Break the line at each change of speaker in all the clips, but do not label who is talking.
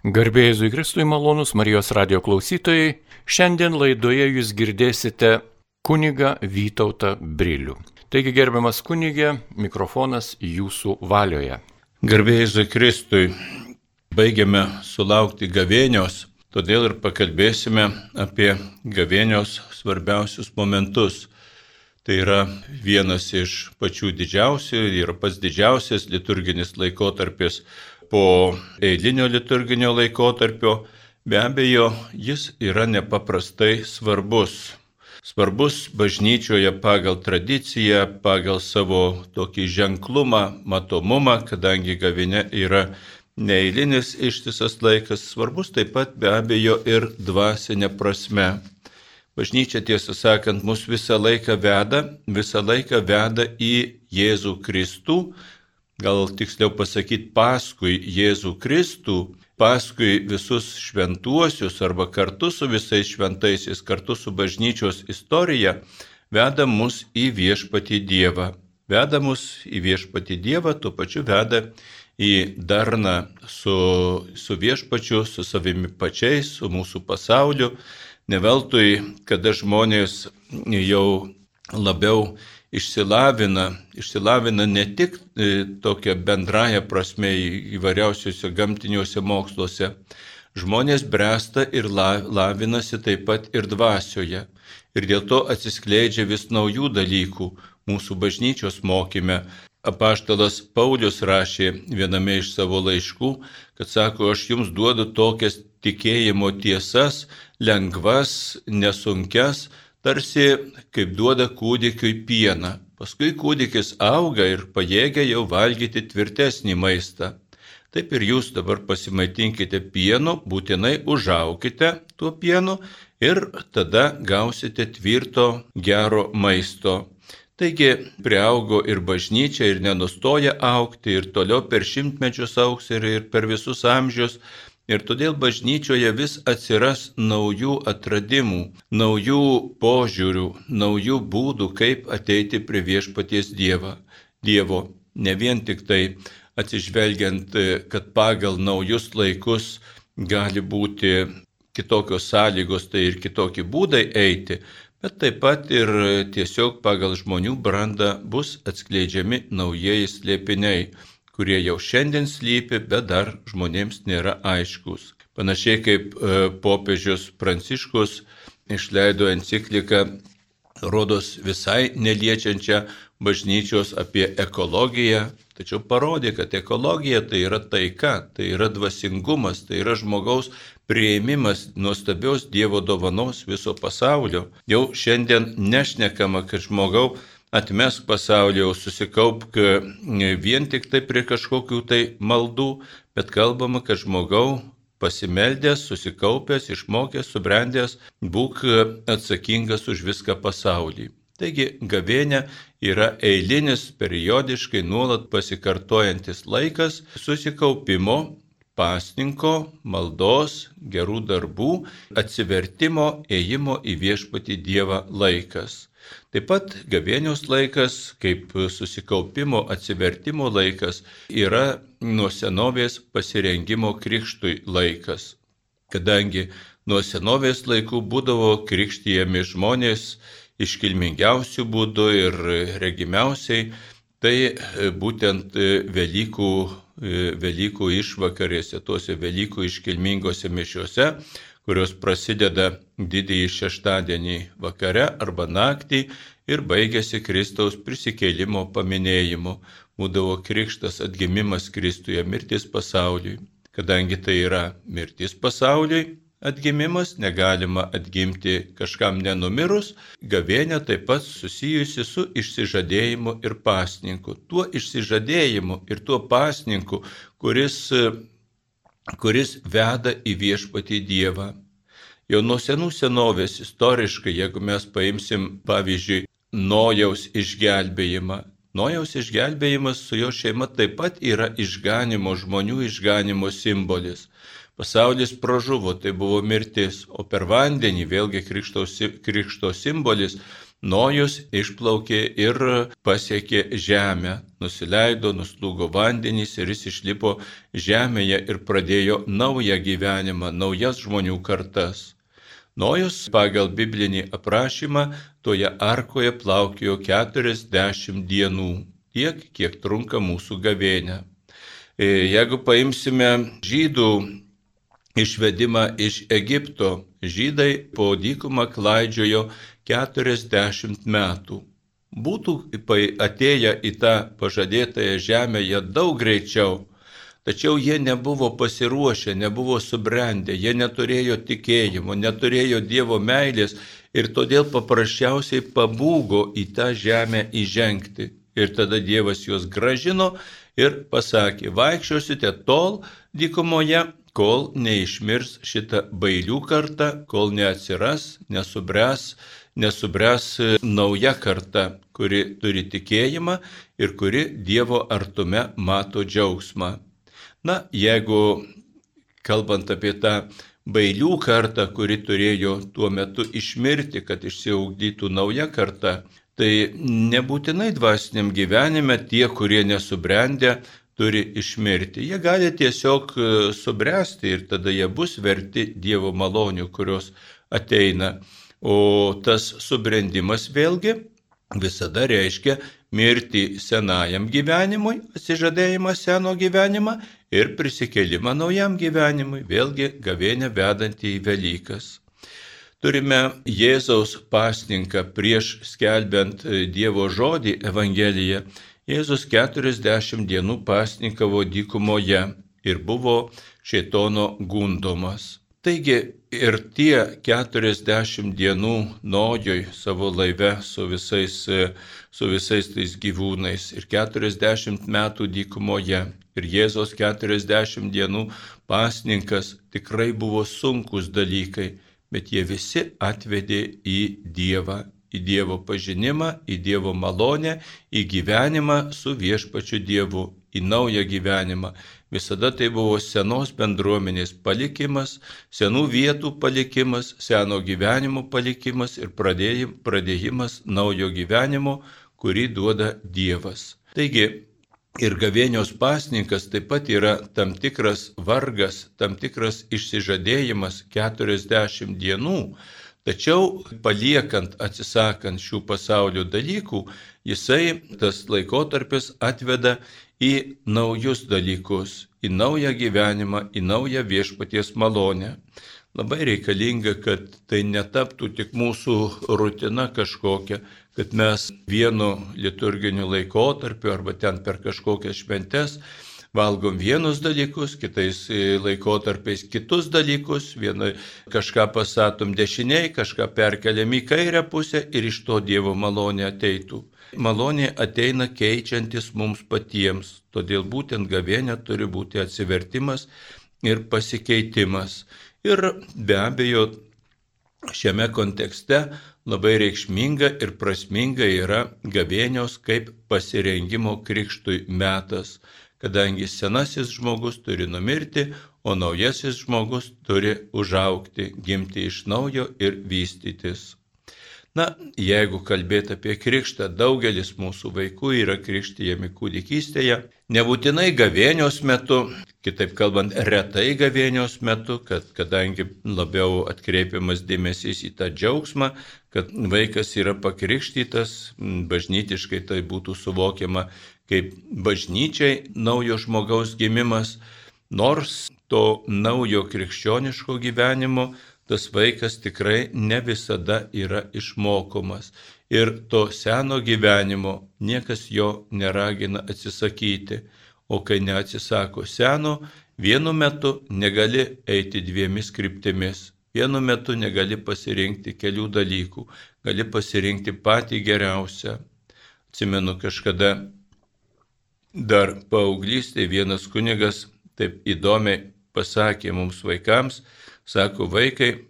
Garbėjai Kristui malonus Marijos radio klausytojai, šiandien laidoje jūs girdėsite kuniga Vytautą Brilių. Taigi gerbiamas kunigė, mikrofonas jūsų valioje.
Garbėjai Kristui, baigiame sulaukti gavėnios, todėl ir pakalbėsime apie gavėnios svarbiausius momentus. Tai yra vienas iš pačių didžiausių ir pats didžiausias liturginis laikotarpis po eilinio liturginio laikotarpio, be abejo, jis yra nepaprastai svarbus. Svarbus bažnyčioje pagal tradiciją, pagal savo tokį ženklumą, matomumą, kadangi gavinė yra neįlinis ištisas laikas, svarbus taip pat be abejo ir dvasinė prasme. Bažnyčia, tiesą sakant, mus visą laiką veda, visą laiką veda į Jėzų Kristų, gal tiksliau pasakyti, paskui Jėzų Kristų, paskui visus šventuosius arba kartu su visais šventaisiais, kartu su bažnyčios istorija, veda mus į viešpatį Dievą. Veda mus į viešpatį Dievą, tuo pačiu veda į darną su, su viešpačiu, su savimi pačiais, su mūsų pasauliu. Neveltui, kada žmonės jau labiau išsilavina, išsilavina ne tik e, tokia bendraja prasme įvairiausiuose gamtiniuose moksluose, žmonės bręsta ir lavinasi taip pat ir dvasioje. Ir dėl to atsiskleidžia vis naujų dalykų mūsų bažnyčios mokyme. Apaštalas Paulius rašė viename iš savo laiškų, kad sako, aš jums duodu tokias tikėjimo tiesas, lengvas, nesunkes, tarsi kaip duoda kūdikiui pieną. Paskui kūdikis auga ir pajėgia jau valgyti tvirtesnį maistą. Taip ir jūs dabar pasimaitinkite pienu, būtinai užaukite tuo pienu ir tada gausite tvirto gero maisto. Taigi prieaugo ir bažnyčia ir nenustoja aukti ir toliau per šimtmečius auks ir, ir per visus amžius Ir todėl bažnyčioje vis atsiras naujų atradimų, naujų požiūrių, naujų būdų, kaip ateiti prie viešpaties Dievą. Dievo. Ne vien tik tai atsižvelgiant, kad pagal naujus laikus gali būti kitokios sąlygos, tai ir kitokie būdai eiti, bet taip pat ir tiesiog pagal žmonių brandą bus atskleidžiami naujieji slėpiniai kurie jau šiandien slypi, bet dar žmonėms nėra aiškus. Panašiai kaip e, popiežius Pranciškus išleido encikliką, rodos visai neliečiančią bažnyčios apie ekologiją, tačiau parodė, kad ekologija tai yra taika, tai yra dvasingumas, tai yra žmogaus prieimimas nuostabios Dievo dovanos viso pasaulio. Jau šiandien nešnekama, kad žmogaus atmesk pasaulį, jau susikaupk vien tik tai prie kažkokių tai maldų, bet kalbama, kad žmogau pasimeldęs, susikaupęs, išmokęs, subrendęs, būk atsakingas už viską pasaulį. Taigi gavėnė yra eilinis, periodiškai nuolat pasikartojantis laikas susikaupimo, pasninko, maldos, gerų darbų, atsivertimo, ėjimo į viešpatį Dievą laikas. Taip pat gavėnios laikas, kaip susikaupimo atsivertimo laikas, yra nuo senovės pasirengimo krikštui laikas. Kadangi nuo senovės laikų būdavo krikštyjami žmonės iškilmingiausių būdų ir regimiausiai, tai būtent Velykų, Velykų išvakarėse, tuose Velykų iškilmingose mišiuose, kurios prasideda didįjį šeštadienį vakare arba naktį ir baigėsi Kristaus prisikėlimo paminėjimu. Būdavo krikštas atgimimas Kristuje, mirtis pasauliui. Kadangi tai yra mirtis pasauliui, atgimimas, negalima atgimti kažkam nenumirus, gavėnė taip pat susijusi su išsižadėjimu ir pasninku. Tuo išsižadėjimu ir tuo pasninku, kuris kuris veda į viešpatį Dievą. Jau nuo senų senovės istoriškai, jeigu mes paimsim pavyzdžiui Nojaus išgelbėjimą, Nojaus išgelbėjimas su jo šeima taip pat yra išganimo, žmonių išganimo simbolis. Pasaulis pražuvo, tai buvo mirtis, o per vandenį, vėlgi krikšto, krikšto simbolis, Nojus išplaukė ir pasiekė žemę, nusileido, nuslūgo vandenys ir jis išlipo žemėje ir pradėjo naują gyvenimą, naujas žmonių kartas. Nojus pagal biblinį aprašymą toje arkoje plaukėjo 40 dienų, tiek, kiek trunka mūsų gavėnė. E, jeigu paimsime žydų išvedimą iš Egipto, žydai po dykumą klaidžiojo 40 metų. Būtų atėję į tą pažadėtąją žemę jie daug greičiau, tačiau jie nebuvo pasiruošę, nebuvo subrendę, jie neturėjo tikėjimo, neturėjo Dievo meilės ir todėl paprasčiausiai pabūgo į tą žemę įžengti. Ir tada Dievas juos gražino ir pasakė, vaikščiosite tol dykumoje, kol neišmirs šitą bailių kartą, kol neatsiras, nesubręs, nesubręs nauja karta, kuri turi tikėjimą ir kuri Dievo artume mato džiaugsmą. Na, jeigu kalbant apie tą bailių kartą, kuri turėjo tuo metu išmirti, kad išsiaugdytų nauja karta, tai nebūtinai dvasiniam gyvenime tie, kurie nesubrendę, turi išmirti. Jie gali tiesiog e, subręsti ir tada jie bus verti Dievo malonių, kurios ateina. O tas subrendimas vėlgi visada reiškia mirti senajam gyvenimui, atsižadėjimą seno gyvenimą ir prisikelimą naujam gyvenimui, vėlgi gavėnę vedantį į Velykas. Turime Jėzaus pasninką prieš skelbiant Dievo žodį Evangeliją Jėzus 40 dienų pasnikavo dykumoje ir buvo šėtono gundomas. Taigi ir tie 40 dienų nojoj savo laive su visais, su visais tais gyvūnais ir 40 metų dykumoje ir Jėzos 40 dienų pasninkas tikrai buvo sunkus dalykai, bet jie visi atvedė į Dievą į Dievo pažinimą, į Dievo malonę, į gyvenimą su viešpačiu Dievu, į naują gyvenimą. Visada tai buvo senos bendruomenės palikimas, senų vietų palikimas, seno gyvenimo palikimas ir pradėjimas naujo gyvenimo, kurį duoda Dievas. Taigi, ir gavėnios pasninkas taip pat yra tam tikras vargas, tam tikras išsižadėjimas 40 dienų, Tačiau paliekant, atsisakant šių pasaulio dalykų, jisai tas laikotarpis atveda į naujus dalykus, į naują gyvenimą, į naują viešpaties malonę. Labai reikalinga, kad tai netaptų tik mūsų rutina kažkokia, kad mes vienu liturginiu laikotarpiu arba ten per kažkokias šventes valgom vienus dalykus, kitais e, laikotarpiais kitus dalykus, vieną kažką pasatom dešiniai, kažką perkeliam į kairę pusę ir iš to Dievo malonė ateitų. Malonė ateina keičiantis mums patiems, todėl būtent gavėnė turi būti atsivertimas ir pasikeitimas. Ir be abejo, šiame kontekste labai reikšminga ir prasminga yra gavėnios kaip pasirengimo krikštui metas kadangi senasis žmogus turi numirti, o naujasis žmogus turi užaukti, gimti iš naujo ir vystytis. Na, jeigu kalbėt apie krikštą, daugelis mūsų vaikų yra krikštijami kūdikystėje, nebūtinai gavėnios metu, kitaip kalbant, retai gavėnios metu, kad kadangi labiau atkreipiamas dėmesys į tą džiaugsmą, kad vaikas yra pakrikštytas, bažnytiškai tai būtų suvokiama kaip bažnyčiai naujo žmogaus gimimas, nors to naujo krikščioniško gyvenimo tas vaikas tikrai ne visada yra išmokomas. Ir to seno gyvenimo niekas jo neragina atsisakyti. O kai neatsisako seno, vienu metu negali eiti dviemis kryptimis. Vienu metu negali pasirinkti kelių dalykų, gali pasirinkti patį geriausią. Atsimenu kažkada Dar paauglystėje vienas kunigas taip įdomiai pasakė mums vaikams, sako vaikai,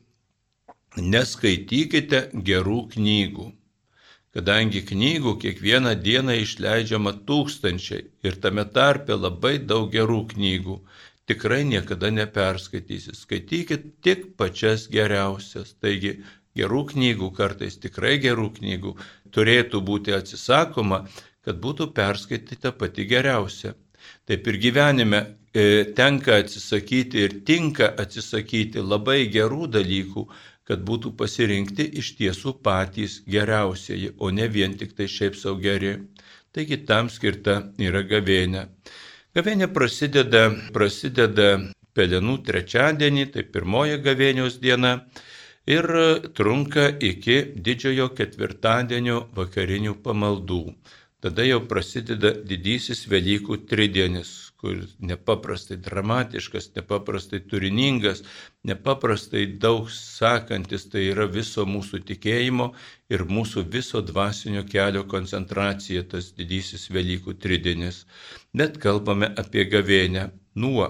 neskaitykite gerų knygų, kadangi knygų kiekvieną dieną išleidžiama tūkstančiai ir tame tarpe labai daug gerų knygų, tikrai niekada neperskaitysi. Skaitykit tik pačias geriausias. Taigi gerų knygų, kartais tikrai gerų knygų, turėtų būti atsisakoma, kad būtų perskaityta pati geriausia. Taip ir gyvenime e, tenka atsisakyti ir tinka atsisakyti labai gerų dalykų, kad būtų pasirinkti iš tiesų patys geriausieji, o ne vien tik tai šiaip savo geri. Taigi tam skirta yra gavėnė. Gavėnė prasideda, prasideda pelenų trečiadienį, tai pirmoji gavėnios diena ir trunka iki didžiojo ketvirtadienio vakarinių pamaldų. Tada jau prasideda didysis Velykų tridienis, kur nepaprastai dramatiškas, nepaprastai turiningas, nepaprastai daug sakantis, tai yra viso mūsų tikėjimo ir mūsų viso dvasinio kelio koncentracija, tas didysis Velykų tridinis. Bet kalbame apie gavėnę nuo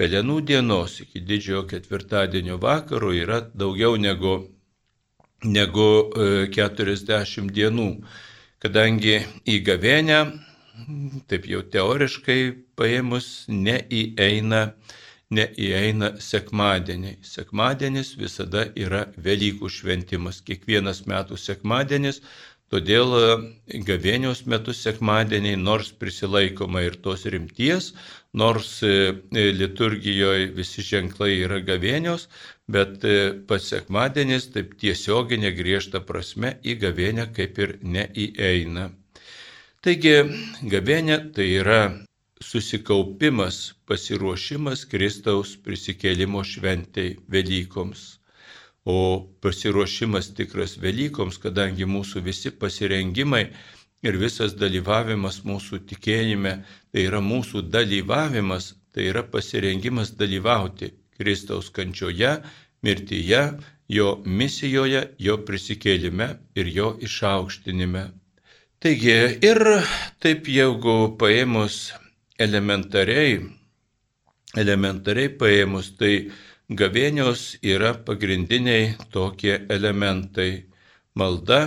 Pelenų dienos iki didžiojo ketvirtadienio vakaro yra daugiau negu, negu 40 e, dienų, kadangi į gavėnę taip jau teoriškai paėmus, neįeina, neįeina sekmadieniai. Sekmadienis visada yra Velykų šventimas, kiekvienas metų sekmadienis, todėl e, gavėnios metu sekmadieniai, nors prisilaikoma ir tos rimties, nors e, e, liturgijoje visi ženklai yra gavėnios, bet pats sekmadienis taip tiesioginė griežta prasme į gavėnę kaip ir neįeina. Taigi, gavėnė tai yra susikaupimas, pasiruošimas Kristaus prisikėlimo šventei Velykoms. O pasiruošimas tikras Velykoms, kadangi mūsų visi pasirengimai ir visas dalyvavimas mūsų tikėjime, tai yra mūsų dalyvavimas, tai yra pasirengimas dalyvauti Kristaus kančioje, mirtyje, jo misijoje, jo prisikėlime ir jo išaukštinime. Taigi ir taip jeigu paėmus elementariai, elementariai paėmus, tai gavėnios yra pagrindiniai tokie elementai - malda,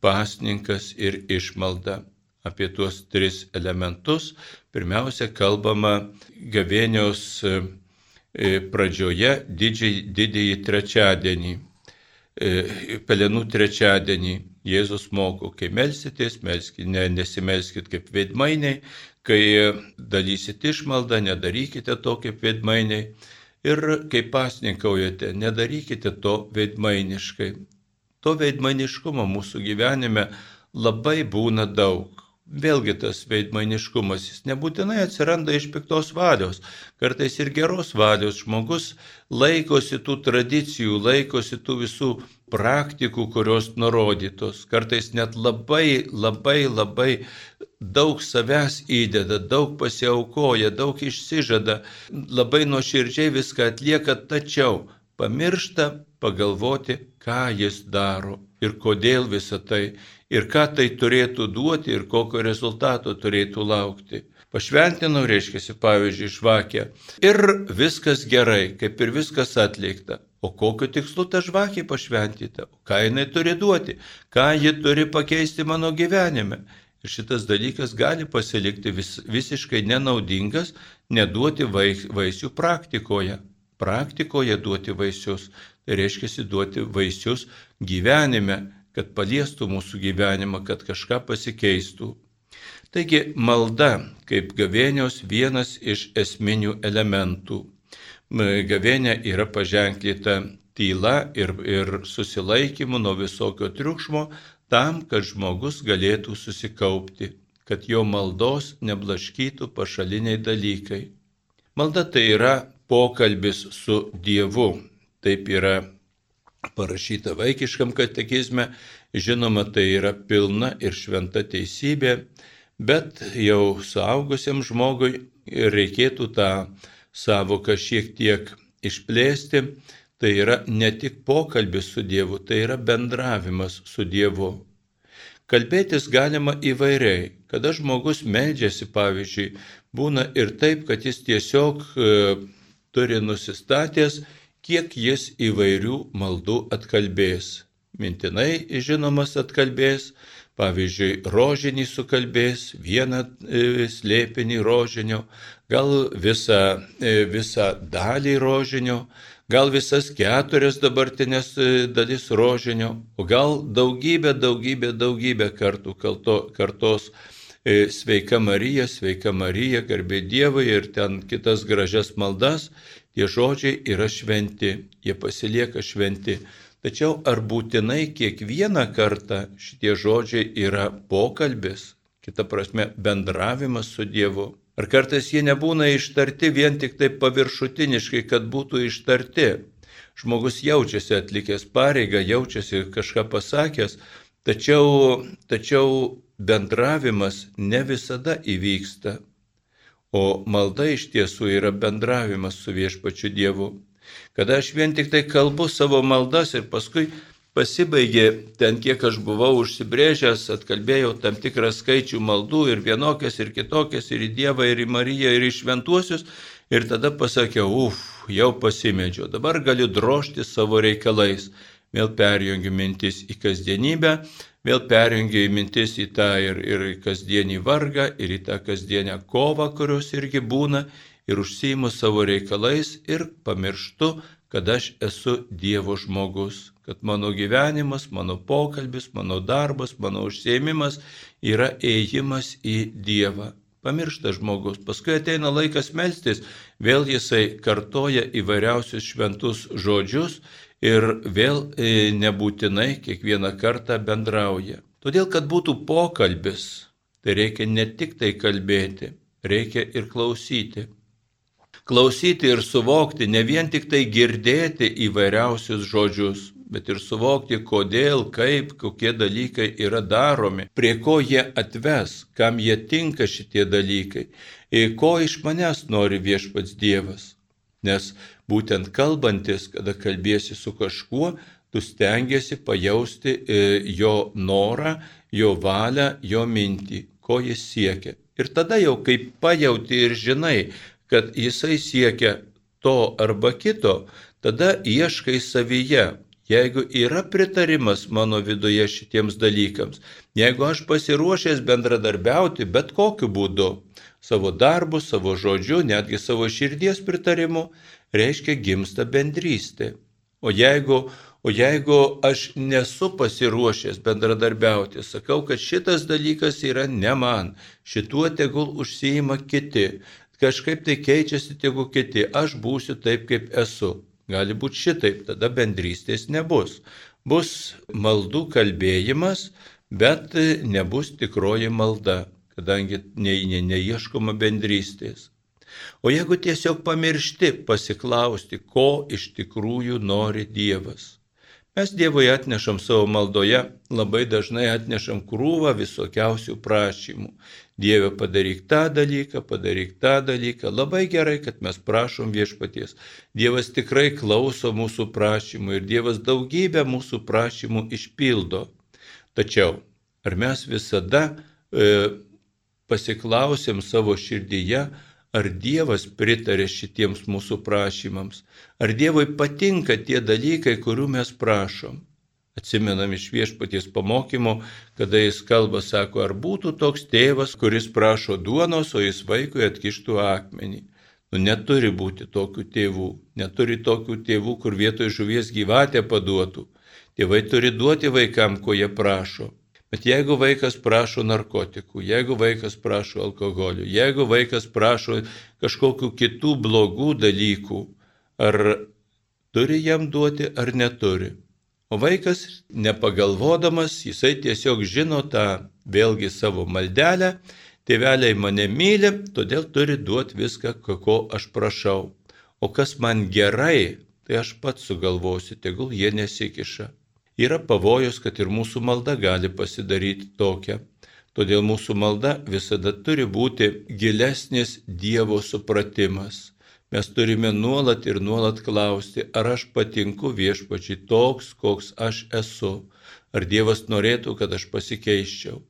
pasninkas ir išmalda. Apie tuos tris elementus pirmiausia kalbama gavėnios pradžioje didžiai, didįjį trečiadienį, e, pelenų trečiadienį. Jėzus moko, kai melsitės, melskit, ne, nesimelskit kaip veidmainiai, kai dalysit išmaldą, nedarykite to kaip veidmainiai ir kai pasninkaujate, nedarykite to veidmainiškai. To veidmainiškumo mūsų gyvenime labai būna daug. Vėlgi tas veidmainiškumas, jis nebūtinai atsiranda iš piktos valios, kartais ir geros valios. Žmogus laikosi tų tradicijų, laikosi tų visų praktikų, kurios nurodytos. Kartais net labai, labai, labai daug savęs įdeda, daug pasiaukoja, daug išsižada, labai nuoširdžiai viską atlieka, tačiau pamiršta pagalvoti, ką jis daro ir kodėl visą tai ir ką tai turėtų duoti ir kokio rezultato turėtų laukti. Pašventinau, reiškia, pavyzdžiui, žvakę. Ir viskas gerai, kaip ir viskas atlikta. O kokiu tikslu ta žvakė pašventyta? Ką jinai turi duoti? Ką ji turi pakeisti mano gyvenime? Ir šitas dalykas gali pasilikti vis, visiškai nenaudingas, neduoti vaisių praktikoje. Praktikoje duoti vaisius, tai reiškia duoti vaisius gyvenime, kad paliestų mūsų gyvenimą, kad kažką pasikeistų. Taigi malda kaip gavėnios vienas iš esminių elementų. Gavėnė yra paženklyta tyla ir, ir susilaikymu nuo visokio triukšmo tam, kad žmogus galėtų susikaupti, kad jo maldos neblaškytų pašaliniai dalykai. Malda tai yra pokalbis su Dievu. Taip yra parašyta vaikiškam katekizme, žinoma, tai yra pilna ir šventa teisybė, bet jau suaugusiam žmogui reikėtų tą savoką šiek tiek išplėsti. Tai yra ne tik pokalbis su Dievu, tai yra bendravimas su Dievu. Kalbėtis galima įvairiai. Kada žmogus meldžiasi, pavyzdžiui, būna ir taip, kad jis tiesiog e, turi nusistatęs kiek jis įvairių maldų atkalbės. Mintinai žinomas atkalbės, pavyzdžiui, rožinį sukalbės, vieną e, slėpinį rožinio, gal visą, e, visą dalį rožinio, gal visas keturias dabartinės e, dalis rožinio, o gal daugybę, daugybę, daugybę kartų kartos E, sveika Marija, sveika Marija, garbė Dievui ir ten kitas gražias maldas, tie žodžiai yra šventi, jie pasilieka šventi. Tačiau ar būtinai kiekvieną kartą šitie žodžiai yra pokalbis, kita prasme bendravimas su Dievu? Ar kartais jie nebūna ištarti vien tik taip paviršutiniškai, kad būtų ištarti? Žmogus jaučiasi atlikęs pareigą, jaučiasi kažką pasakęs, tačiau, tačiau bendravimas ne visada įvyksta, o malda iš tiesų yra bendravimas su viešpačiu Dievu. Kada aš vien tik tai kalbu savo maldas ir paskui pasibaigė ten, kiek aš buvau užsibrėžęs, atkalbėjau tam tikrą skaičių maldų ir vienokias, ir kitokias, ir į Dievą, ir į Mariją, ir į šventuosius, ir tada pasakiau, uf, jau pasimedžiau, dabar galiu drošti savo reikalais. Vėl perjungiu mintis į kasdienybę, vėl perjungia į mintis į tą ir, ir kasdienį vargą, ir į tą kasdienę kovą, kurios irgi būna, ir užsijimu savo reikalais ir pamirštu, kad aš esu Dievo žmogus, kad mano gyvenimas, mano pokalbis, mano darbas, mano užsiemimas yra ėjimas į Dievą. Pamiršta žmogus, paskui ateina laikas melstis, vėl jisai kartoja įvairiausius šventus žodžius ir vėl e, nebūtinai kiekvieną kartą bendrauja. Todėl, kad būtų pokalbis, tai reikia ne tik tai kalbėti, reikia ir klausyti. Klausyti ir suvokti, ne vien tik tai girdėti įvairiausius žodžius, bet ir suvokti, kodėl, kaip, kokie dalykai yra daromi, prie ko jie atves, kam jie tinka šitie dalykai, ir ko iš manęs nori viešpats Dievas. Nes būtent kalbantis, kada kalbėsi su kažkuo, tu stengiasi pajausti e, jo norą, jo valią, jo mintį, ko jis siekia. Ir tada jau kaip pajauti ir žinai, kad jisai siekia to arba kito, tada ieškai savyje. Jeigu yra pritarimas mano viduje šitiems dalykams, jeigu aš pasiruošęs bendradarbiauti bet kokiu būdu, savo darbu, savo žodžiu, netgi savo širdies pritarimu, reiškia gimsta bendrystė. O jeigu, o jeigu aš nesu pasiruošęs bendradarbiauti, sakau, kad šitas dalykas yra ne man, šituo tegul užsijima kiti, kažkaip tai keičiasi tegu kiti, aš būsiu taip, kaip esu. Gali būti šitaip, tada bendrystės nebus. Bus maldų kalbėjimas, bet nebus tikroji malda, kadangi ne, ne, neieškoma bendrystės. O jeigu tiesiog pamiršti pasiklausti, ko iš tikrųjų nori Dievas. Mes Dievui atnešam savo maldoje, labai dažnai atnešam krūvą visokiausių prašymų. Dieve padaryk tą dalyką, padaryk tą dalyką. Labai gerai, kad mes prašom viešpaties. Dievas tikrai klauso mūsų prašymų ir Dievas daugybę mūsų prašymų išpildo. Tačiau, ar mes visada e, pasiklausėm savo širdyje, ar Dievas pritarė šitiems mūsų prašymams, ar Dievui patinka tie dalykai, kurių mes prašom. Atsimenam iš viešpaties pamokymo, kada jis kalba, sako, ar būtų toks tėvas, kuris prašo duonos, o jis vaikui atkištų akmenį. Nu, neturi būti tokių tėvų, neturi tokių tėvų, kur vietoj žuvies gyvatę paduotų. Tėvai turi duoti vaikam, ko jie prašo. Bet jeigu vaikas prašo narkotikų, jeigu vaikas prašo alkoholio, jeigu vaikas prašo kažkokių kitų blogų dalykų, ar turi jam duoti ar neturi. O vaikas, nepagalvodamas, jisai tiesiog žino tą vėlgi savo maldelę, tėveliai mane myli, todėl turi duoti viską, ko aš prašau. O kas man gerai, tai aš pats sugalvosiu, tegul jie nesikiša yra pavojus, kad ir mūsų malda gali pasidaryti tokia. Todėl mūsų malda visada turi būti gilesnis Dievo supratimas. Mes turime nuolat ir nuolat klausti, ar aš patinku viešpačiai toks, koks aš esu. Ar Dievas norėtų, kad aš pasikeiščiau?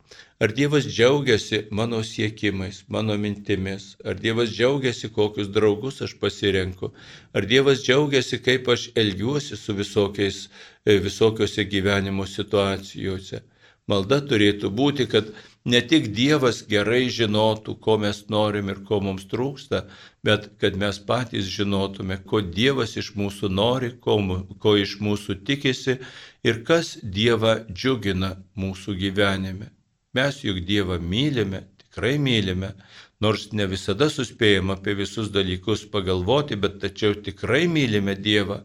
Ar Dievas džiaugiasi mano siekimais, mano mintimis? Ar Dievas džiaugiasi, kokius draugus aš pasirenku? Ar Dievas džiaugiasi, kaip aš elgiuosi su visokiais visokiose gyvenimo situacijose. Malda turėtų būti, kad ne tik Dievas gerai žinotų, ko mes norim ir ko mums trūksta, bet kad mes patys žinotume, ko Dievas iš mūsų nori, ko, ko iš mūsų tikisi ir kas Dievą džiugina mūsų gyvenime. Mes juk Dievą mylime, tikrai mylime, nors ne visada suspėjom apie visus dalykus pagalvoti, bet tačiau tikrai mylime Dievą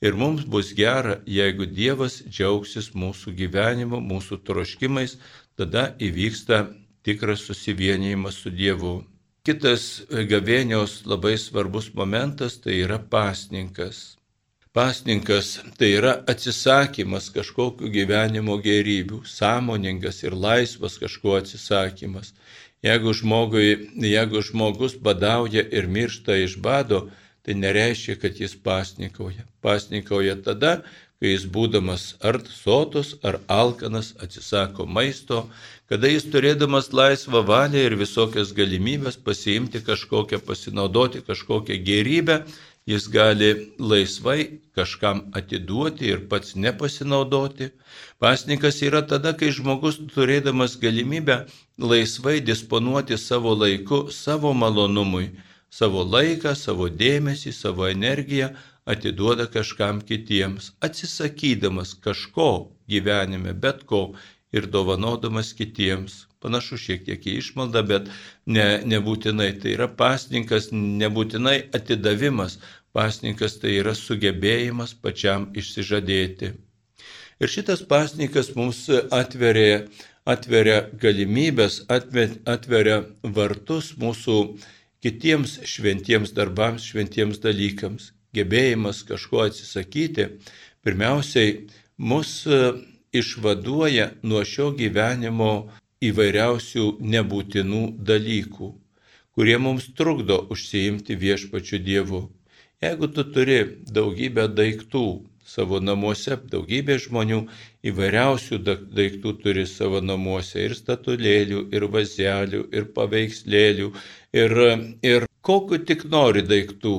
Ir mums bus gera, jeigu Dievas džiaugsis mūsų gyvenimu, mūsų troškimais, tada įvyksta tikras susivienijimas su Dievu. Kitas gavėnios labai svarbus momentas tai yra pasninkas. Pasninkas tai yra atsisakymas kažkokiu gyvenimo gerybių, sąmoningas ir laisvas kažkuo atsisakymas. Jeigu, žmogui, jeigu žmogus badauja ir miršta iš bado, tai nereiškia, kad jis pasnikauja. Pasnikauja tada, kai jis būdamas ar sotus, ar alkanas atsisako maisto, kada jis turėdamas laisvą valią ir visokias galimybės pasiimti kažkokią, pasinaudoti kažkokią gerybę, jis gali laisvai kažkam atiduoti ir pats nepasinaudoti. Pasnikas yra tada, kai žmogus turėdamas galimybę laisvai disponuoti savo laiku, savo malonumui savo laiką, savo dėmesį, savo energiją atiduoda kažkam kitiems, atsisakydamas kažko gyvenime, bet ko ir dovanodamas kitiems. Panašu šiek tiek į išmaldą, bet ne, nebūtinai tai yra pasninkas, nebūtinai atidavimas. Pasninkas tai yra sugebėjimas pačiam išsižadėti. Ir šitas pasninkas mums atveria, atveria galimybės, atveria vartus mūsų kitiems šventiems darbams, šventiems dalykams. Gebėjimas kažko atsisakyti, pirmiausiai mus e, išvaduoja nuo šio gyvenimo įvairiausių nebūtinų dalykų, kurie mums trukdo užsiimti viešpačiu Dievu. Jeigu tu turi daugybę daiktų, savo namuose, daugybė žmonių įvairiausių daiktų turi savo namuose ir statulėlių, ir vazelių, ir paveikslėlių, ir, ir kokiu tik nori daiktų.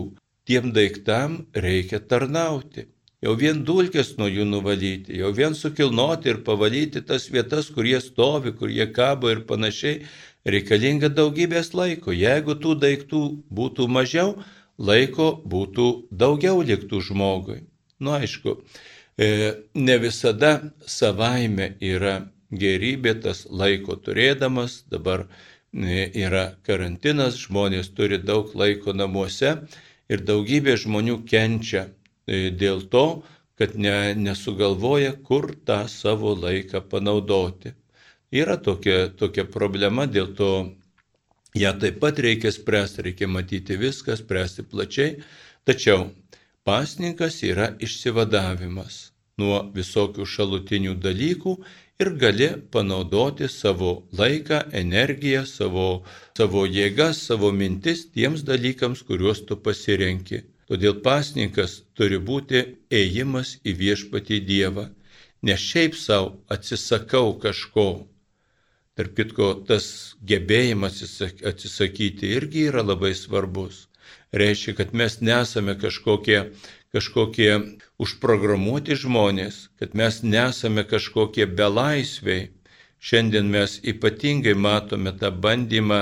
Tiem daiktam reikia tarnauti. Jau vien dulkės nuo jų nuvalyti, jau vien sukilnoti ir pavalyti tas vietas, kur jie stovi, kur jie kabo ir panašiai, reikalinga daugybės laiko. Jeigu tų daiktų būtų mažiau, laiko būtų daugiau liktų žmogui. Nu aišku, e, ne visada savaime yra gerybė tas laiko turėdamas, dabar e, yra karantinas, žmonės turi daug laiko namuose ir daugybė žmonių kenčia e, dėl to, kad ne, nesugalvoja, kur tą savo laiką panaudoti. Yra tokia, tokia problema, dėl to ją taip pat reikia spręsti, reikia matyti viską, spręsti plačiai, tačiau Pasninkas yra išsivadavimas nuo visokių šalutinių dalykų ir gali panaudoti savo laiką, energiją, savo, savo jėgas, savo mintis tiems dalykams, kuriuos tu pasirenki. Todėl pasninkas turi būti ėjimas į viešpatį Dievą. Ne šiaip savo atsisakau kažko. Tarp kitko, tas gebėjimas atsisakyti irgi yra labai svarbus reiškia, kad mes nesame kažkokie, kažkokie užprogramuoti žmonės, kad mes nesame kažkokie belaisviai. Šiandien mes ypatingai matome tą bandymą,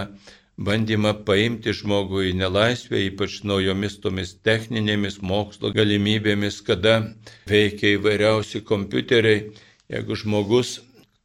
bandymą paimti žmogų į nelaisvę, ypač naujomis tomis techninėmis mokslo galimybėmis, kada veikia įvairiausi kompiuteriai. Jeigu žmogus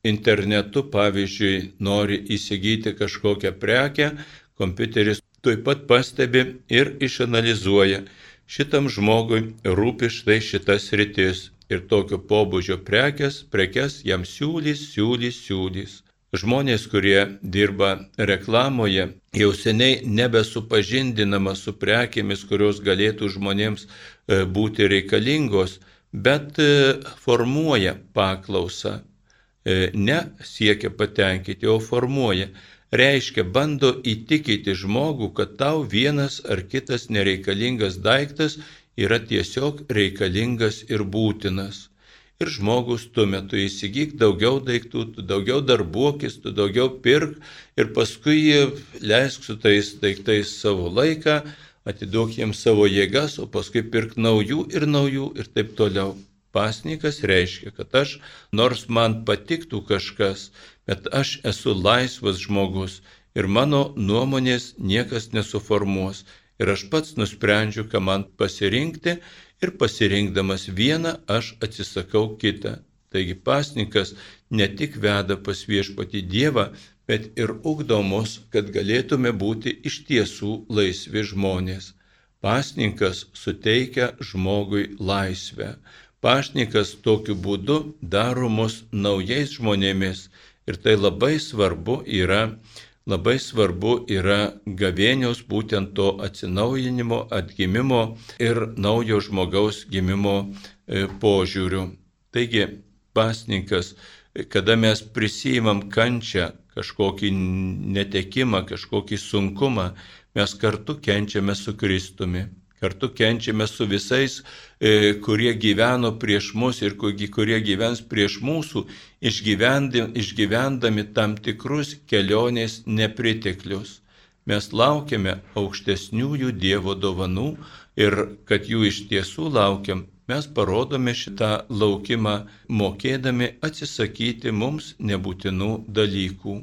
internetu, pavyzdžiui, nori įsigyti kažkokią prekę, kompiuteris tuoj pat pastebi ir išanalizuoja, šitam žmogui rūpi štai šitas rytis ir tokio pobūdžio prekes, prekes jam siūlys, siūlys, siūlys. Žmonės, kurie dirba reklamoje, jau seniai nebesupažindinama su prekėmis, kurios galėtų žmonėms e, būti reikalingos, bet e, formuoja paklausą. E, ne siekia patenkinti, o formuoja reiškia bando įtikinti žmogų, kad tau vienas ar kitas nereikalingas daiktas yra tiesiog reikalingas ir būtinas. Ir žmogus tuo metu įsigyk daugiau daiktų, tu daugiau darbuokis, tu daugiau pirk ir paskui leisk su tais daiktais savo laiką, atiduok jiems savo jėgas, o paskui pirk naujų ir naujų ir taip toliau. Pasnikas reiškia, kad aš, nors man patiktų kažkas, bet aš esu laisvas žmogus ir mano nuomonės niekas nesuformuos. Ir aš pats nusprendžiu, ką man pasirinkti ir pasirinkdamas vieną aš atsisakau kitą. Taigi pasnikas ne tik veda pas viešpati Dievą, bet ir ugdo mus, kad galėtume būti iš tiesų laisvi žmonės. Pasninkas suteikia žmogui laisvę. Pašnikas tokiu būdu daro mus naujais žmonėmis ir tai labai svarbu yra, labai svarbu yra gavėnios būtent to atsinaujinimo, atgimimo ir naujo žmogaus gimimo e, požiūriu. Taigi pasninkas, kada mes prisijimam kančią, kažkokį netekimą, kažkokį sunkumą, mes kartu kenčiame su Kristumi. Kartu kenčiame su visais, e, kurie gyveno prieš mus ir kurie gyvens prieš mūsų, išgyvendami tam tikrus kelionės nepriteklius. Mes laukiame aukštesniųjų Dievo dovanų ir kad jų iš tiesų laukiam, mes parodome šitą laukimą, mokėdami atsisakyti mums nebūtinų dalykų.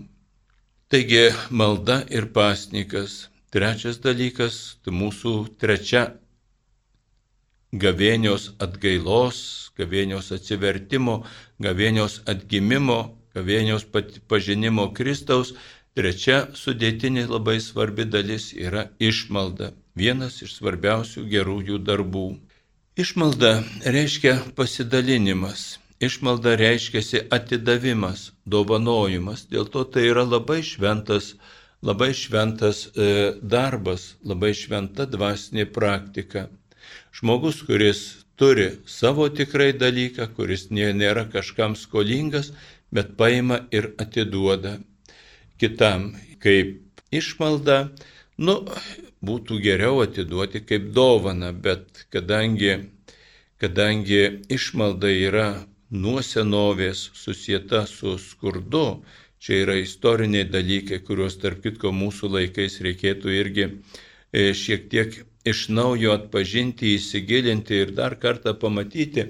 Taigi malda ir pasnikas. Trečias dalykas tai mūsų trečia gavėnios atgailos, gavėnios atsivertimo, gavėnios atgimimo, gavėnios pažinimo Kristaus. Trečia sudėtinė labai svarbi dalis yra išmalda. Vienas iš svarbiausių gerųjų darbų. Išmalda reiškia pasidalinimas. Išmalda reiškia atidavimas, dovanojimas. Dėl to tai yra labai šventas, labai šventas e, darbas, labai šventa dvasinė praktika. Žmogus, kuris turi savo tikrai dalyką, kuris nėra kažkam skolingas, bet paima ir atiduoda kitam kaip išmalda, nu, būtų geriau atiduoti kaip dovana, bet kadangi, kadangi išmalda yra nuo senovės susieta su skurdu, čia yra istoriniai dalykai, kuriuos tarp kitko mūsų laikais reikėtų irgi e, šiek tiek iš naujo atpažinti, įsigilinti ir dar kartą pamatyti,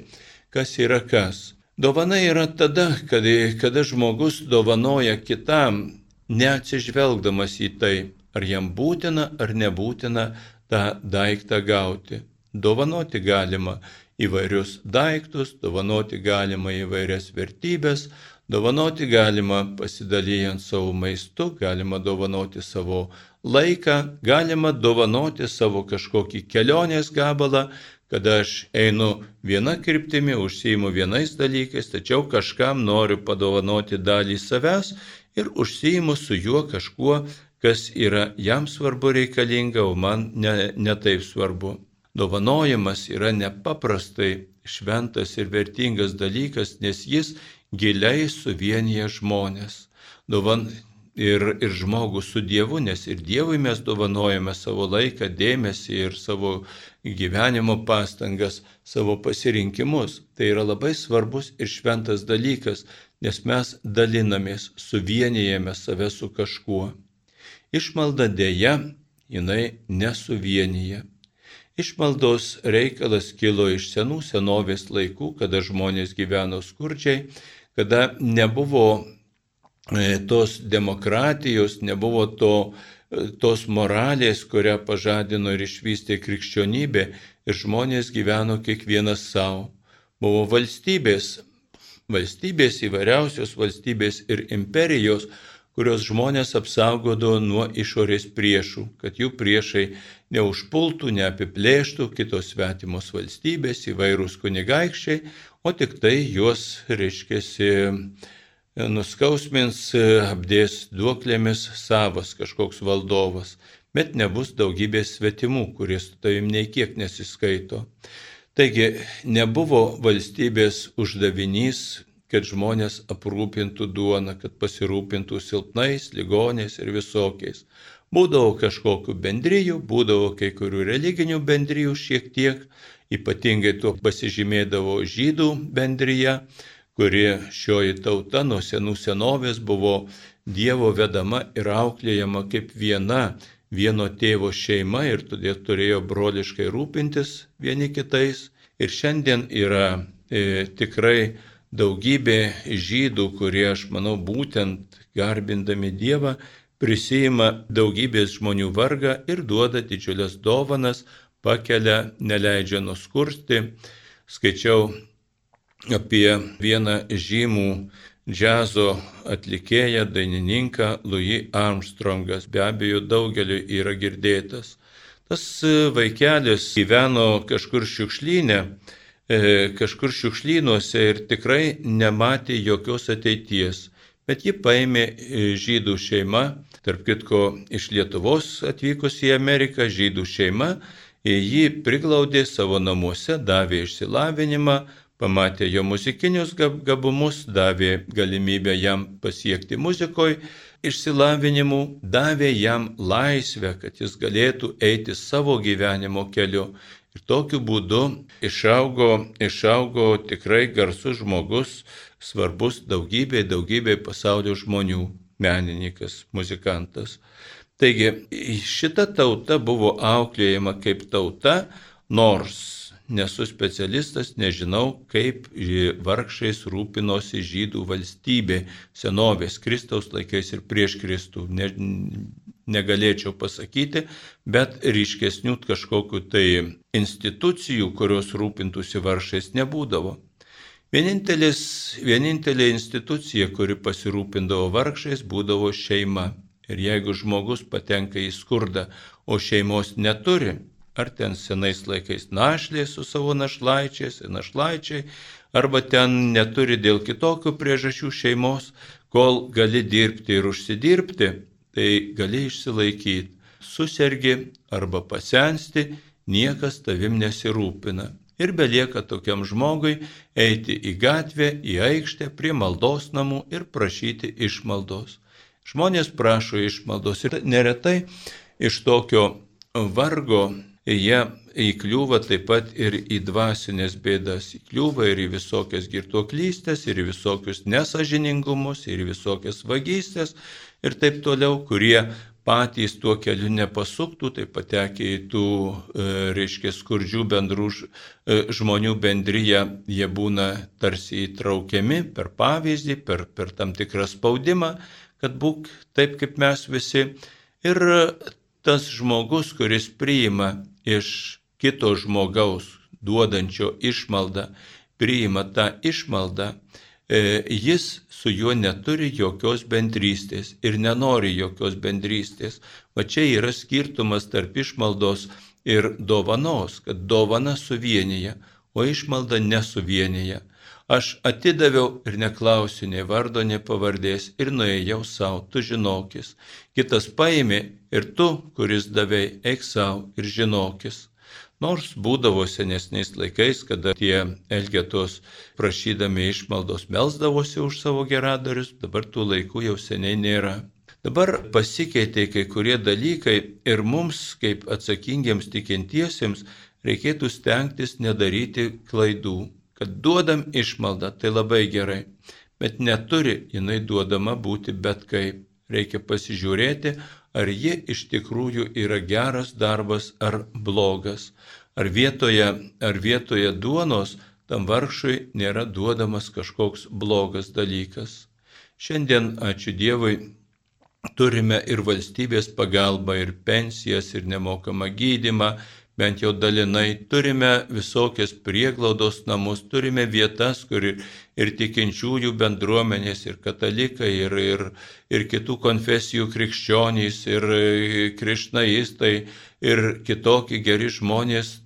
kas yra kas. Dovana yra tada, kada, kada žmogus dovanoja kitam, neatsižvelgdamas į tai, ar jam būtina ar nebūtina tą daiktą gauti. Dovanoti galima įvairius daiktus, dovanoti galima įvairias vertybės, dovanoti galima pasidalijant savo maistu, galima dovanoti savo laiką, galima dovanoti savo kažkokį kelionės gabalą, kada aš einu viena kryptimi, užsijimu vienais dalykais, tačiau kažkam noriu padovanoti dalį savęs ir užsijimu su juo kažkuo kas yra jam svarbu reikalinga, o man ne, ne taip svarbu. Dovanojimas yra nepaprastai šventas ir vertingas dalykas, nes jis giliai suvienyje žmonės. Dovan, ir, ir žmogų su Dievu, nes ir Dievui mes dovanojame savo laiką, dėmesį ir savo gyvenimo pastangas, savo pasirinkimus. Tai yra labai svarbus ir šventas dalykas, nes mes dalinamės, suvienijame save su kažkuo. Išmalda dėja, jinai nesuvienyje. Išmaldos reikalas kilo iš senų senovės laikų, kada žmonės gyveno skurdžiai, kada nebuvo e, tos demokratijos, nebuvo to, e, tos moralės, kurią pažadino ir išvystė krikščionybė ir žmonės gyveno kiekvienas savo. Buvo valstybės, valstybės įvairiausios valstybės ir imperijos, kurios žmonės apsaugodavo nuo išorės priešų, kad jų priešai neužpultų, neapiplėštų kitos svetimos valstybės, įvairūs kunigaikščiai, o tik tai juos, reiškėsi, nuskausmins, apdės duoklėmis savas kažkoks valdovas, bet nebus daugybės svetimų, kurie su tavim nei kiek nesiskaito. Taigi nebuvo valstybės uždavinys kad žmonės aprūpintų duoną, kad pasirūpintų silpnais, ligoniais ir visokiais. Būdavo kažkokių bendryjų, būdavo kai kurių religinių bendryjų šiek tiek, ypatingai tuo pasižymėdavo žydų bendryje, kuri šioji tauta nuo senų senovės buvo Dievo vedama ir auklėjama kaip viena, vieno tėvo šeima ir todėl turėjo broliškai rūpintis vieni kitais. Ir šiandien yra e, tikrai daugybė žydų, kurie, aš manau, būtent garbindami Dievą, prisima daugybės žmonių vargą ir duoda didžiulės dovanas, pakelia, neleidžia nuskursti. Skaičiau apie vieną žymų džiazo atlikėją, dainininką Louis Armstrongas. Be abejo, daugeliu yra girdėtas. Tas vaikelis gyveno kažkur šiukšlynė, e, kažkur šiukšlynuose ir tikrai nematė jokios ateities. Bet ji paėmė e, žydų šeima, tarp kitko iš Lietuvos atvykus į Ameriką, žydų šeima, jį priglaudė savo namuose, davė išsilavinimą, pamatė jo muzikinius gabumus, davė galimybę jam pasiekti muzikoje išsilavinimu, davė jam laisvę, kad jis galėtų eiti savo gyvenimo keliu. Ir tokiu būdu išaugo, išaugo tikrai garsus žmogus, svarbus daugybė, daugybė pasaulio žmonių, menininkas, muzikantas. Taigi šita tauta buvo auklėjama kaip tauta, nors nesu specialistas, nežinau, kaip vargšais rūpinosi žydų valstybė senovės Kristaus laikais ir prieš Kristų. Ne, negalėčiau pasakyti, bet ryškesnių kažkokiu tai institucijų, kurios rūpintųsi vargšais, nebūdavo. Vienintelė institucija, kuri pasirūpindavo vargšais, būdavo šeima. Ir jeigu žmogus patenka į skurdą, o šeimos neturi, ar ten senais laikais našlė su savo našlaičiais našlaičiai, arba ten neturi dėl kitokių priežasčių šeimos, kol gali dirbti ir užsidirbti, tai gali išsilaikyti. Susergi arba pasensti, niekas tavim nesirūpina. Ir belieka tokiam žmogui eiti į gatvę, į aikštę, prie maldos namų ir prašyti išmaldos. Žmonės prašo išmaldos ir neretai iš tokio vargo jie įkliūva taip pat ir į dvasinės bėdas, įkliūva ir į visokias girtuoklystės, ir į visokius nesažiningumus, ir į visokias vagystės ir taip toliau, kurie patys tuo keliu nepasuktų, tai patekę į tų, e, reiškia, skurdžių bendrų e, žmonių bendryje, jie būna tarsi įtraukiami per pavyzdį, per, per tam tikrą spaudimą, kad būk taip kaip mes visi. Ir tas žmogus, kuris priima iš kito žmogaus duodančio išmaldą, priima tą išmaldą, e, jis su juo neturi jokios bendrystės ir nenori jokios bendrystės. Va čia yra skirtumas tarp išmaldos ir dovanos, kad dovana suvienyje, o išmalda nesuvienyje. Aš atidaviau ir neklausiu nei vardo, nei pavardės ir nuėjau savo, tu žinokis. Kitas paėmė ir tu, kuris davei, eik savo ir žinokis. Nors būdavo senesniais laikais, kada tie elgetos prašydami išmaldos melsdavosi už savo geradarius, dabar tų laikų jau seniai nėra. Dabar pasikeitė kai kurie dalykai ir mums, kaip atsakingiams tikintiesiems, reikėtų stengtis nedaryti klaidų kad duodam išmaldą, tai labai gerai, bet neturi jinai duodama būti bet kaip. Reikia pasižiūrėti, ar ji iš tikrųjų yra geras darbas ar blogas. Ar vietoje, ar vietoje duonos tam vargšui nėra duodamas kažkoks blogas dalykas. Šiandien, ačiū Dievui, turime ir valstybės pagalbą, ir pensijas, ir nemokamą gydimą, bent jau dalinai, turime visokias prieglaudos namus, turime vietas, kur ir, tikinčiųjų bendruomenės, ir katalikai, ir, ir, ir kitų konfesijų krikščionys, ir krišnaistai, ir kitokie geri žmonės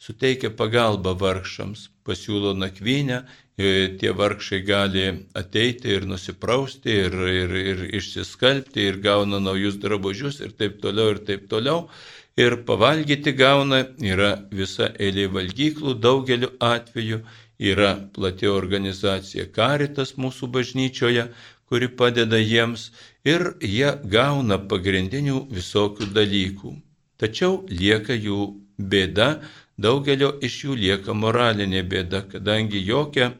suteikia pagalbą vargšams, pasiūlo nakvynę, tie vargšai gali ateiti ir nusiprausti, ir, ir, ir išsiskalbti, ir gauna naujus drabužius, ir taip toliau, ir taip toliau ir pavalgyti gauna, yra visa eilė valgyklų, daugeliu atveju yra plati organizacija Karitas mūsų bažnyčioje, kuri padeda jiems ir jie gauna pagrindinių visokių dalykų. Tačiau lieka jų bėda, daugelio iš jų lieka moralinė bėda, kadangi jokia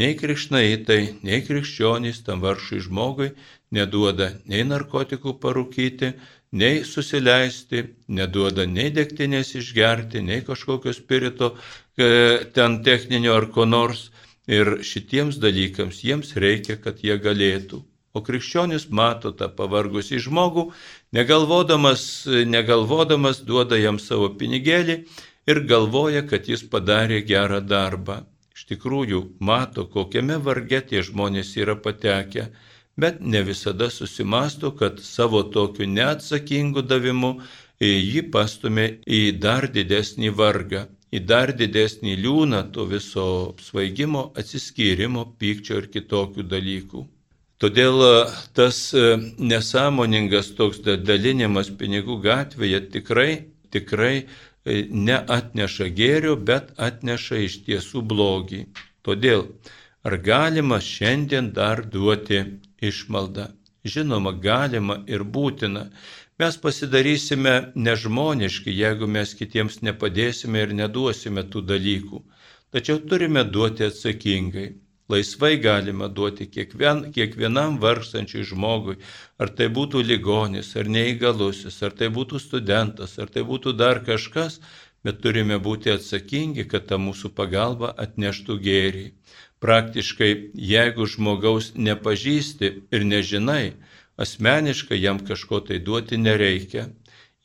nei krikšnaitai, nei krikščionys tam varšui žmogui neduoda nei narkotikų parūkyti, nei susileisti, neduoda nei degtinės išgerti, nei kažkokio spirito e, ten techninio ar ko nors. Ir šitiems dalykams jiems reikia, kad jie galėtų. O krikščionis mato tą pavargusį žmogų, negalvodamas, negalvodamas duoda jam savo pinigėlį ir galvoja, kad jis padarė gerą darbą. Iš tikrųjų, mato, kokiame varge tie žmonės yra patekę, bet ne visada susimasto, kad savo tokiu neatsakingu davimu jį pastumė į dar didesnį vargą, į dar didesnį liūną to viso svaigimo, atsiskyrimo, pykčio ir kitokių dalykų. Todėl e, tas e, nesąmoningas toks dalinimas pinigų gatvėje tikrai, tikrai e, neatneša gėrio, bet atneša iš tiesų blogį. Todėl ar galima šiandien dar duoti išmaldą? Žinoma, galima ir būtina. Mes pasidarysime nežmoniški, jeigu mes kitiems nepadėsime ir neduosime tų dalykų. Tačiau turime duoti atsakingai. Laisvai galima duoti kiekvien, kiekvienam vargstančiui žmogui, ar tai būtų ligonis, ar neįgalusis, ar tai būtų studentas, ar tai būtų dar kažkas, bet turime būti atsakingi, kad ta mūsų pagalba atneštų gėrį. Praktiškai, jeigu žmogaus nepažįsti ir nežinai, asmeniškai jam kažko tai duoti nereikia.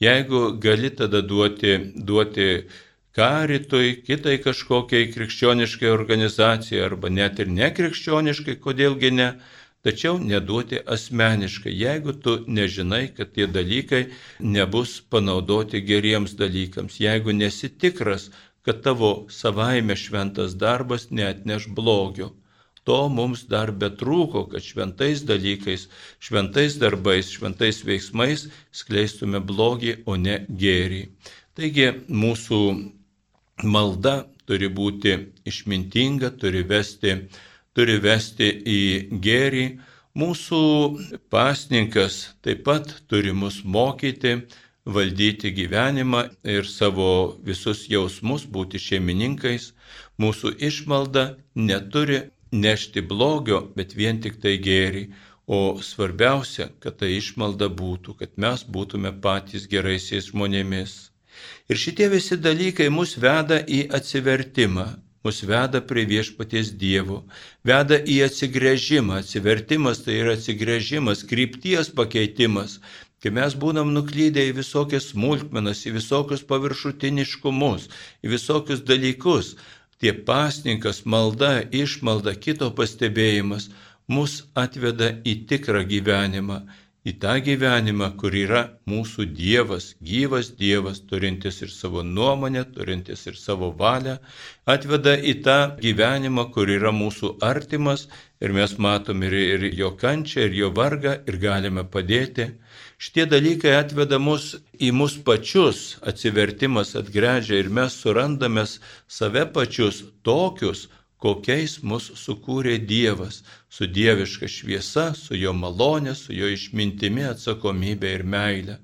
Jeigu gali tada duoti, duoti karitui, kitai kažkokiai krikščioniškai organizacijai arba net ir nekrikščioniškai, kodėlgi ne, tačiau neduoti asmeniškai, jeigu tu nežinai, kad tie dalykai nebus panaudoti geriems dalykams, jeigu nesi tikras, kad tavo savaime šventas darbas neatneš blogio. To mums dar betrūko, kad šventais dalykais, šventais darbais, šventais veiksmais skleistume blogį, o ne gėrį. Taigi mūsų malda turi būti išmintinga, turi vesti, turi vesti į gėrį. Mūsų pasninkas taip pat turi mus mokyti valdyti gyvenimą ir savo visus jausmus, būti šeimininkais. Mūsų išmalda neturi nešti blogio, bet vien tik tai gėrį. O svarbiausia, kad ta išmalda būtų, kad mes būtume patys geraisiais žmonėmis. Ir šitie visi dalykai mus veda į atsivertimą, mus veda prie viešpaties Dievo, veda į atsigrėžimą. Atsivertimas tai yra atsigrėžimas, krypties pakeitimas, kai mes būnam nuklydę į visokias smulkmenas, į visokius paviršutiniškumus, į visokius dalykus. Tie pasninkas, malda, išmalda, kito pastebėjimas mus atveda į tikrą gyvenimą į tą gyvenimą, kur yra mūsų Dievas, gyvas Dievas, turintis ir savo nuomonę, turintis ir savo valią, atveda į tą gyvenimą, kur yra mūsų artimas ir mes matom ir, ir jo kančią, ir jo vargą ir galime padėti. Šitie dalykai atveda mus į mus pačius, atsivertimas atgręžia ir mes surandame save pačius tokius, kokiais mus sukūrė Dievas, su dieviška šviesa, su jo malonė, su jo išmintimi, atsakomybė ir meilė.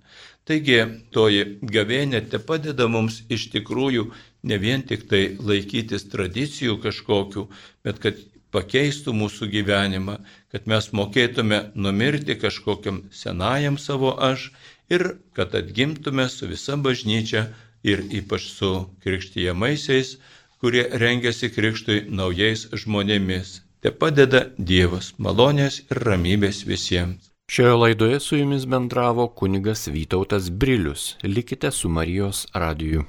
Taigi toji gavėnė te padeda mums iš tikrųjų ne vien tik tai laikytis tradicijų kažkokių, bet kad pakeistų mūsų gyvenimą, kad mes mokėtume numirti kažkokiam senajam savo aš ir kad atgimtume su visa bažnyčia ir ypač su krikštyjamaisiais kurie rengiasi krikštui naujais žmonėmis. Te padeda Dievas malonės ir ramybės visiems.
Šioje laidoje su jumis bendravo kunigas Vytautas Brilius. Likite su Marijos radiju.